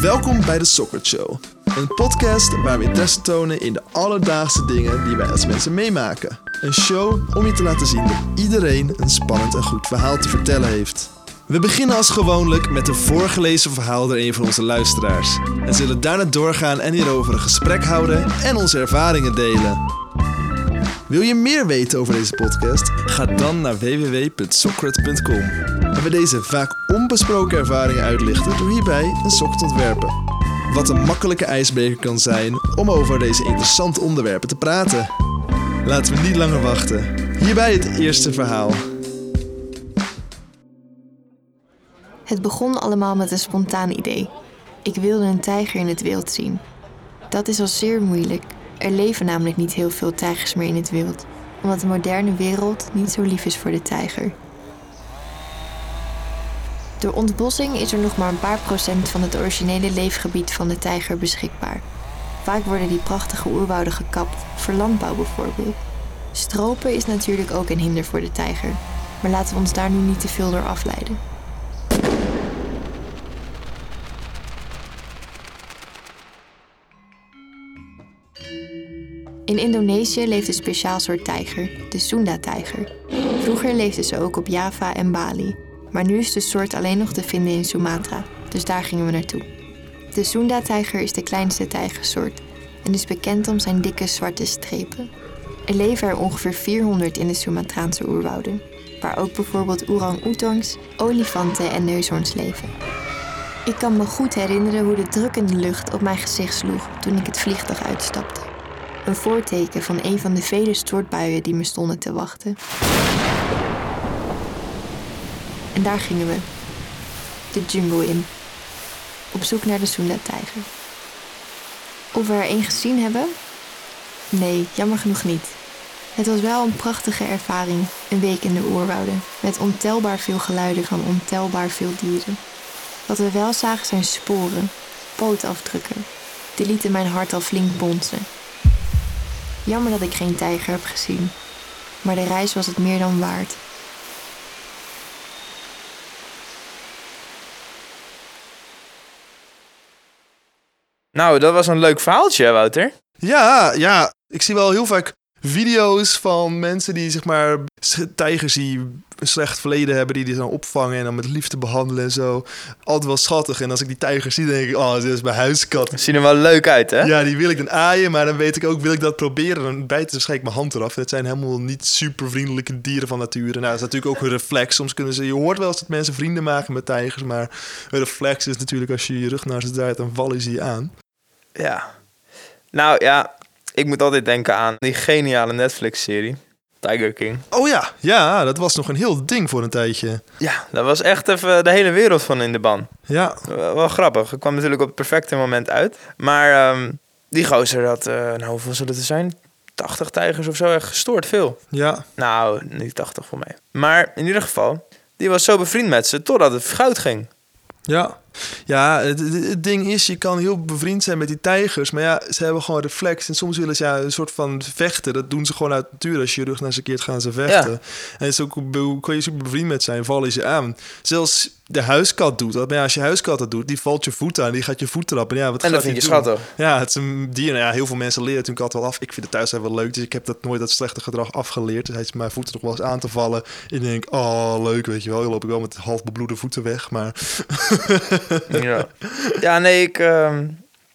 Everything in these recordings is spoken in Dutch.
Welkom bij de Soccer Show. Een podcast waar we interesse tonen in de alledaagse dingen die wij als mensen meemaken. Een show om je te laten zien dat iedereen een spannend en goed verhaal te vertellen heeft. We beginnen als gewoonlijk met een voorgelezen verhaal door een van onze luisteraars. En zullen daarna doorgaan en hierover een gesprek houden en onze ervaringen delen. Wil je meer weten over deze podcast? Ga dan naar www.socrat.com. Waar we deze vaak onbesproken ervaringen uitlichten door hierbij een sok te ontwerpen. Wat een makkelijke ijsbreker kan zijn om over deze interessante onderwerpen te praten. Laten we niet langer wachten. Hierbij het eerste verhaal. Het begon allemaal met een spontaan idee. Ik wilde een tijger in het wild zien. Dat is al zeer moeilijk. Er leven namelijk niet heel veel tijgers meer in het wild, omdat de moderne wereld niet zo lief is voor de tijger. Door ontbossing is er nog maar een paar procent van het originele leefgebied van de tijger beschikbaar. Vaak worden die prachtige oerwouden gekapt, voor landbouw bijvoorbeeld. Stropen is natuurlijk ook een hinder voor de tijger, maar laten we ons daar nu niet te veel door afleiden. In Indonesië leeft een speciaal soort tijger, de Sunda-tijger. Vroeger leefden ze ook op Java en Bali, maar nu is de soort alleen nog te vinden in Sumatra, dus daar gingen we naartoe. De Sunda-tijger is de kleinste tijgersoort en is bekend om zijn dikke zwarte strepen. Er leven er ongeveer 400 in de Sumatraanse oerwouden, waar ook bijvoorbeeld orang-oetangs, olifanten en neushoorns leven. Ik kan me goed herinneren hoe de drukkende lucht op mijn gezicht sloeg toen ik het vliegtuig uitstapte. Een voorteken van een van de vele stortbuien die me stonden te wachten. En daar gingen we. De jungle in. Op zoek naar de Sunda-tijger. Of we er één gezien hebben? Nee, jammer genoeg niet. Het was wel een prachtige ervaring, een week in de oerwouden, met ontelbaar veel geluiden van ontelbaar veel dieren. Wat we wel zagen zijn sporen, pootafdrukken. Die lieten mijn hart al flink bonzen. Jammer dat ik geen tijger heb gezien, maar de reis was het meer dan waard. Nou, dat was een leuk verhaaltje, hè, Wouter. Ja, ja. Ik zie wel heel vaak video's van mensen die zeg maar tijgers die een slecht verleden hebben, die die dan opvangen en dan met liefde behandelen en zo. Altijd wel schattig. En als ik die tijgers zie, denk ik, oh, dit is mijn huiskat. Zien er wel leuk uit, hè? Ja, die wil ik dan aaien, maar dan weet ik ook, wil ik dat proberen, dan bijten ze waarschijnlijk mijn hand eraf. Het zijn helemaal niet super vriendelijke dieren van nature. Nou, dat is natuurlijk ook een reflex. Soms kunnen ze, je hoort wel eens dat mensen vrienden maken met tijgers, maar een reflex is natuurlijk als je je rug naar ze draait, dan vallen ze je aan. Ja. Nou ja, ik moet altijd denken aan die geniale Netflix-serie. Tiger King. Oh ja, ja, dat was nog een heel ding voor een tijdje. Ja, dat was echt even de hele wereld van in de ban. Ja, Wel wel grappig. Het kwam natuurlijk op het perfecte moment uit. Maar ehm, die gozer had, eh, nou hoeveel zullen het er zijn? 80 tijgers of zo, echt gestoord veel. ja, Nou, niet 80 voor mij. Maar in ieder geval, die was zo bevriend met ze totdat het goud ging. ja. Ja, het, ding is, je kan heel bevriend zijn met die tijgers, maar ja, ze hebben gewoon reflex. En soms willen ze ja, een soort van vechten. Dat doen ze gewoon uit natuur. Als je je rug naar ze keert, gaan ze vechten. En hoe kan je super bevriend met zijn, vallen ze aan. Zelfs de huiskat doet dat. Maar ja, als je huiskat dat doet, die valt je voet aan, die gaat je voet trappen. Ja, wat En dat vind die je doen? schattig. Ja, het is een dier. Nou ja, heel veel mensen leren natuurlijk altijd wel af. Ik vind het thuis wel leuk, dus ik heb dat nooit dat slechte gedrag afgeleerd. Dus hij is mijn voeten nog wel eens aan te vallen. Ik denk, oh, leuk, weet je wel. Dan loop ik wel met half bebloede voeten weg, maar... Ja, ja nee, ik... ehm,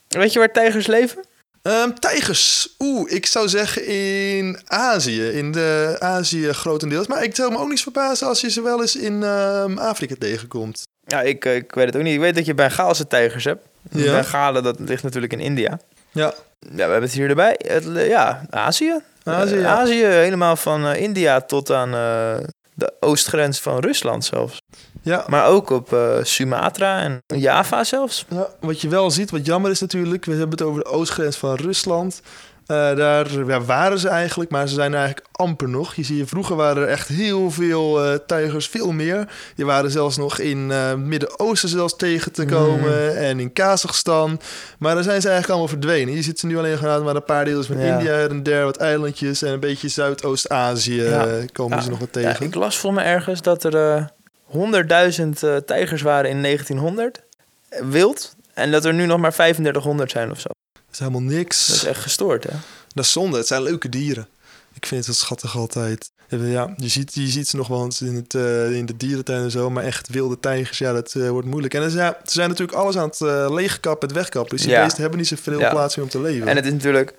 weet je waar tijgers leven? Ehm, tijgers. Oeh, ik zou zeggen in Azië. In de Azië grotendeels. Maar ik zou me ook niet verbazen als je ze wel eens in ehm, Afrika tegenkomt. Ja, ik, eh, ik weet het ook niet. Ik weet dat je Bengaalse tijgers hebt. Ja. Bengalen, dat ligt natuurlijk in India. Ja, Ja, we hebben het hier erbij. Het, ja, Azië. Azië, Eh, ja. Azië, helemaal van eh, India tot aan eh, de oostgrens van Rusland zelfs. Ja. Maar ook op eh, Sumatra en Java zelfs. Ja, wat je wel ziet, wat jammer is natuurlijk, we hebben het over de oostgrens van Rusland. Eh, daar ja, waren ze eigenlijk, maar ze zijn er eigenlijk amper nog. Je ziet, vroeger waren er echt heel veel eh, tijgers, veel meer. Die waren zelfs nog in het Midden-Oosten zelfs tegen te komen en in Kazachstan. Maar daar zijn ze eigenlijk allemaal verdwenen. Je ziet ze nu alleen gaan maar een paar van Ja. India en der, wat eilandjes en een beetje Zuidoost-Azië Ja. komen ze nog wat tegen. ik las voor me ergens dat er 100.000 eh, tijgers waren in 1900. eh, Wild. En dat er nu nog maar 3500 zijn of zo. Dat is helemaal niks. Dat is echt gestoord, hè? Dat is zonde. Het zijn leuke dieren. Ik vind het schattig altijd. Ja, je ziet, je ziet ze nog wel eens in, het, eh, in de dierentuin en zo. Maar echt wilde tijgers, ja, dat eh, wordt moeilijk. En dus, ja, ze zijn natuurlijk alles aan het uh, leegkappen, het wegkappen. Dus die Ja. beesten hebben niet zoveel Ja. plaats meer om te leven. En het is natuurlijk...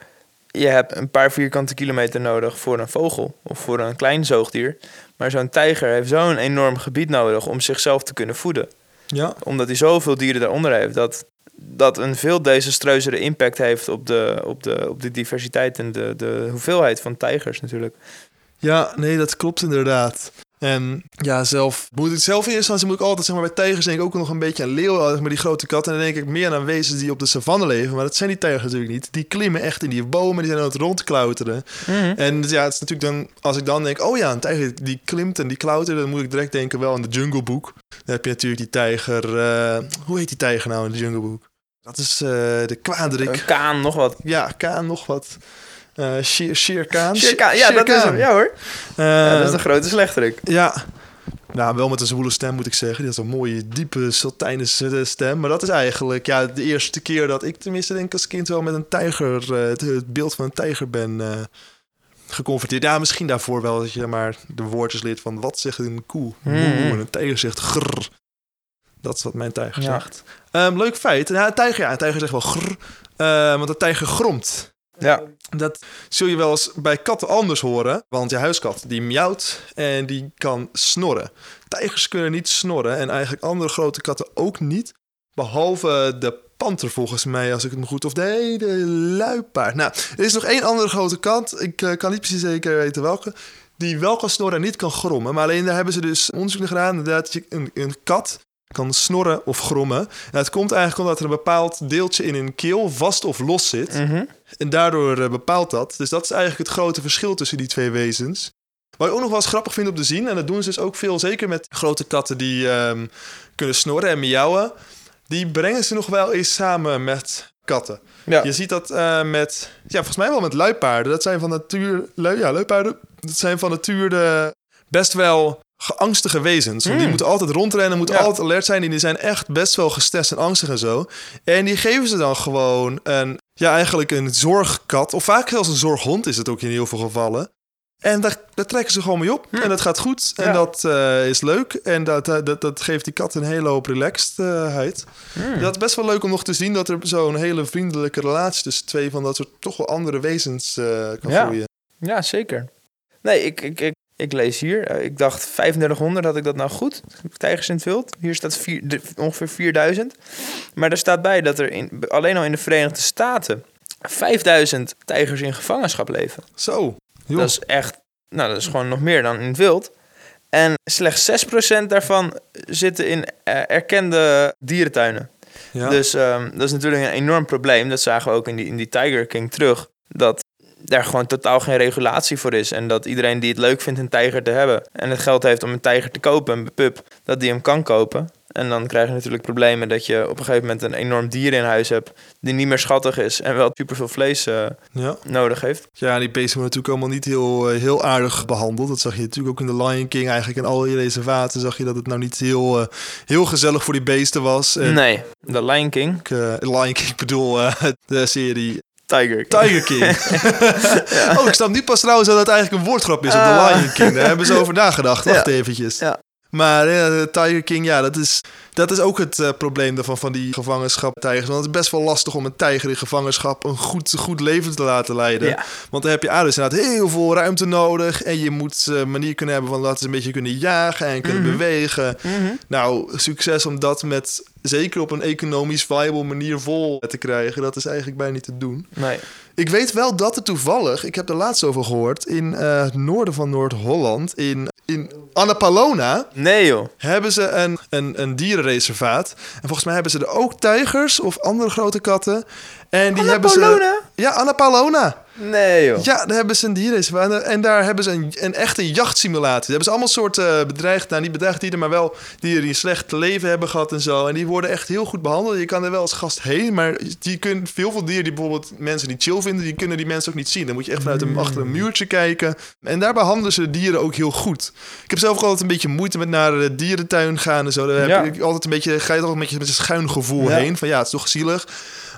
Je hebt een paar vierkante kilometer nodig voor een vogel of voor een klein zoogdier. Maar zo'n tijger heeft zo'n enorm gebied nodig om zichzelf te kunnen voeden. Ja, Omdat hij zoveel dieren daaronder heeft. Dat, dat een veel desastreuzere impact heeft op de, op de, op de diversiteit en de, de hoeveelheid van tijgers natuurlijk. Ja, nee, dat klopt inderdaad. En ja, zelf moet ik zelf in eerste instantie moet ik altijd zeg maar bij tijgers denk ik ook nog een beetje aan leeuwen, zeg maar die grote katten. En dan denk ik meer aan wezens die op de savanne leven, maar dat zijn die tijgers natuurlijk niet. Die klimmen echt in die bomen, die zijn aan het rondklauteren. En dus ja, het is natuurlijk dan als ik dan denk, oh ja, een tijger die klimt en die klautert, dan moet ik direct denken wel aan de Jungle Book. Dan heb je natuurlijk die tijger, eh, hoe heet die tijger nou in de Jungle Book? Dat is eh, de kwaadrik. Kaan, nog wat. Ja, Kaan nog wat. Eh Shere, Shere Khan. Shere Khan, ja, Shere dat is hem. Ja hoor. Eh, Ja, dat is de grote slechterik. ja. Nou, wel met een zwoele stem moet ik zeggen. Die had een mooie, diepe, sultijne stem. Maar dat is eigenlijk ja, de eerste keer dat ik tenminste denk als kind wel met een tijger, eh, het, het beeld van een tijger ben eh, geconfronteerd. Ja, misschien daarvoor wel dat je maar de woordjes leert van wat zegt een koe. Hmm. En een tijger zegt grrr. Dat is wat mijn tijger Ja. zegt. Ehm, leuk feit. Ja, een tijger, ja, een tijger zegt wel grrr. Eh, want een tijger gromt. Ja. Dat zul je wel eens bij katten anders horen. Want je huiskat die miauwt en die kan snorren. Tijgers kunnen niet snorren en eigenlijk andere grote katten ook niet. Behalve de panter volgens mij, als ik het me goed... Of nee, de luipaard. Nou, er is nog één andere grote kat. Ik eh, kan niet precies zeker weten welke. Die wel kan snorren en niet kan grommen. Maar alleen daar hebben ze dus onderzoek naar gedaan. Inderdaad, een kat kan snorren of grommen. En het komt eigenlijk omdat er een bepaald deeltje in hun keel vast of los zit. Mhm. En daardoor eh, bepaalt dat. Dus dat is eigenlijk het grote verschil tussen die twee wezens. Wat ik ook nog wel eens grappig vind om te zien, en dat doen ze dus ook veel, zeker met grote katten die ehm, kunnen snorren en miauwen, die brengen ze nog wel eens samen met katten. Ja. Je ziet dat eh, met, ja, volgens mij wel met luipaarden. Dat zijn van natuur, lui, ja, luipaarden, dat zijn van natuur de best wel geangstige wezens. Want die Hmm. moeten altijd rondrennen, moeten Ja. altijd alert zijn. En die zijn echt best wel gestrest en angstig en zo. En die geven ze dan gewoon een, ja, eigenlijk een zorgkat. Of vaak zelfs een zorghond is het ook in heel veel gevallen. En daar, daar trekken ze gewoon mee op. En dat gaat goed. En Ja. dat eh, is leuk. En dat, eh, dat, dat geeft die kat een hele hoop relaxedheid. Hmm. Dat is best wel leuk om nog te zien dat er zo'n hele vriendelijke relatie tussen twee van dat soort toch wel andere wezens eh, kan Ja. groeien. Ja, zeker. Nee, ik, ik, ik, ik lees hier. eh, Ik dacht 3500, had ik dat nou goed? Tijgers in het wild. Hier staat vier, ongeveer 4000. Maar er staat bij dat er in, alleen al in de Verenigde Staten 5000 tijgers in gevangenschap leven. Zo. Joh. Dat is echt, nou, dat is gewoon nog meer dan in het wild. En slechts 6% daarvan zitten in eh, erkende dierentuinen. ja. Dus ehm, dat is natuurlijk een enorm probleem. Dat zagen we ook in die, in die Tiger King terug. Dat daar gewoon totaal geen regulatie voor is. En dat iedereen die het leuk vindt een tijger te hebben... en het geld heeft om een tijger te kopen, een pup... dat die hem kan kopen. En dan krijg je natuurlijk problemen dat je op een gegeven moment... een enorm dier in huis hebt die niet meer schattig is... en wel superveel vlees eh, ja. nodig heeft. Ja, die beesten worden natuurlijk allemaal niet heel, eh, heel aardig behandeld. Dat zag je natuurlijk ook in The Lion King. Eigenlijk in al die reservaten zag je dat het nou niet heel, eh, heel gezellig voor die beesten was. En Nee, de Lion King, ik, Lion King, ik bedoel de serie Tiger King. Tiger King. Oh, ik snap nu pas trouwens dat het eigenlijk een woordgrap is op Ah. The Lion King. Daar hebben ze over nagedacht. Wacht eventjes. Ja. Maar eh, de Tiger King, ja, dat is, dat is ook het eh, probleem daarvan, van die gevangenschap tijgers. Want het is best wel lastig om een tijger in gevangenschap een goed, goed leven te laten leiden. Ja. Want dan heb je A, dus inderdaad heel veel ruimte nodig. En je moet eh, een manier kunnen hebben van laten ze een beetje kunnen jagen en kunnen Mhm. bewegen. Mhm. Nou, succes om dat met zeker op een economisch viable manier vol te krijgen. Dat is eigenlijk bijna niet te doen. Nee. Ik weet wel dat er toevallig, ik heb er laatst over gehoord, in eh, het noorden van Noord-Holland, in, in Annapolona, Nee joh. hebben ze een, een, een dierenreservaat. En volgens mij hebben ze er ook tijgers of andere grote katten. En die hebben ze. Ja, Annapolona. Nee, joh. Ja, daar hebben ze een dierenreservaat. En daar hebben ze een, een echte jachtsimulatie. Daar hebben ze allemaal soorten uh, bedreigd, nou niet bedreigd dieren, maar wel dieren die een slecht leven hebben gehad en zo. En die worden echt heel goed behandeld. Je kan er wel als gast heen, maar die kunnen, veel veel dieren die bijvoorbeeld mensen die chill vinden, die kunnen die mensen ook niet zien. Dan moet je echt vanuit een, achter een muurtje kijken. En daar behandelen ze de dieren ook heel goed. Ik heb zelf ook altijd een beetje moeite met naar de dierentuin gaan en zo. Daar Ja. heb ik altijd een beetje, ga je altijd een beetje met een schuin gevoel heen. Van ja, het is toch zielig.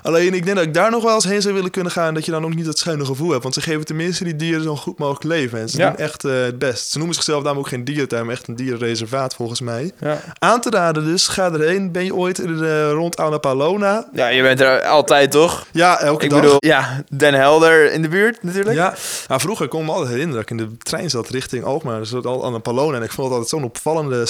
Alleen ik denk dat ik daar nog wel eens heen zou willen kunnen gaan. Dat je dan ook niet dat schuine gevoel hebt. Want ze geven tenminste die dieren zo goed mogelijk leven. En ze Ja. doen echt eh, het best. Ze noemen zichzelf namelijk ook geen dierentuin, maar echt een dierenreservaat volgens mij. Ja. Aan te raden dus, ga erheen. Ben je ooit in de, rond Annapalona? ja, je bent er altijd, toch? Ja, elke Ik dag. bedoel, ja, Den Helder in de buurt natuurlijk. Ja, nou, vroeger kon ik me altijd herinneren dat ik in de trein zat richting Alkmaar. Dus dat al Annapolona. En ik vond het altijd zo'n opvallende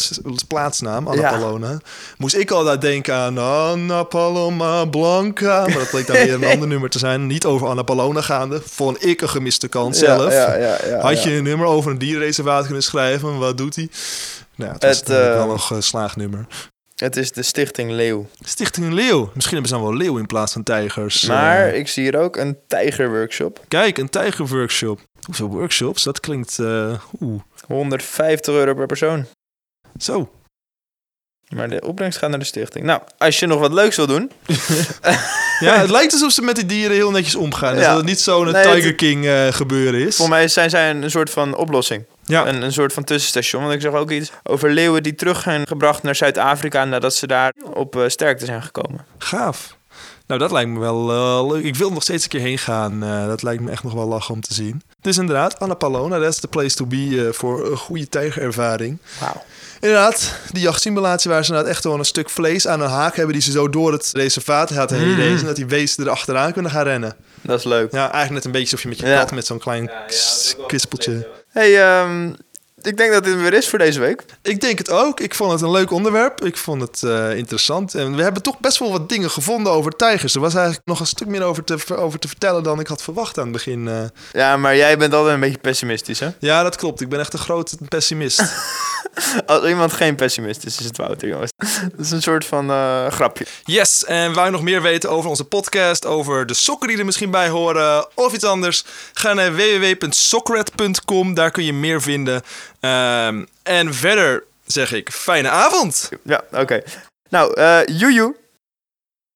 plaatsnaam, Annapolona. Moest ik altijd denken aan Annapaloma Blanca. Maar dat bleek dan weer een ander nummer te zijn. Niet over Annapolona gaande. Vond ik een gemiste kans zelf. Had je een nummer over een dierenreservaat kunnen schrijven? Wat doet hij? Nou, het was Het, natuurlijk eh, wel een geslaagd-nummer. Het is de Stichting Leeuw. Stichting Leeuw. Misschien hebben ze dan wel leeuw in plaats van tijgers. Maar Eh, ik zie hier ook een tijgerworkshop. kijk, een tijgerworkshop. Hoeveel workshops? Dat klinkt... eh oeh. 150 euro per persoon. Zo. Maar de opbrengst gaat naar de stichting. Nou, als je nog wat leuks wil doen. Ja, het lijkt alsof ze met die dieren heel netjes omgaan. Dus Ja. dat het niet zo'n Nee, het- Tiger King eh, gebeuren is. Voor mij zijn zij een soort van oplossing. Ja. Een, een soort van tussenstation. Want ik zag ook iets over leeuwen die terug zijn gebracht naar Zuid-Afrika... nadat ze daar op eh, sterkte zijn gekomen. Gaaf. Nou, dat lijkt me wel eh, leuk. Ik wil nog steeds een keer heen gaan. Dat lijkt me echt nog wel lachen om te zien. Dus inderdaad, Annapolona, that's the place to be voor een goede tijgerervaring. Wauw. Inderdaad, die jachtsimulatie waar ze inderdaad echt gewoon een stuk vlees aan een haak hebben... die ze zo door het reservaat laten heen Mm. lezen... dat die beesten er achteraan kunnen gaan rennen. Dat is leuk. Ja, eigenlijk net een beetje alsof je met je Ja. kat met zo'n klein kwispeltje... hey, ehm, ik denk dat dit weer is voor deze week. Ik denk het ook. Ik vond het een leuk onderwerp. Ik vond het eh, interessant. En we hebben toch best wel wat dingen gevonden over tijgers. Er was eigenlijk nog een stuk meer over te, over te vertellen dan ik had verwacht aan het begin. eh. Ja, maar jij bent altijd een beetje pessimistisch, hè? Ja, dat klopt. Ik ben echt een grote pessimist. Als iemand geen pessimist is, is het Wouter, jongens. Dat is een soort van eh, grapje. yes, en wou je nog meer weten over onze podcast, over de sokken die er misschien bij horen of iets anders? Ga naar www.sokred.com. Daar kun je meer vinden. Ehm, en verder zeg ik, fijne avond! Ja, oké. Nou, eh joejoe.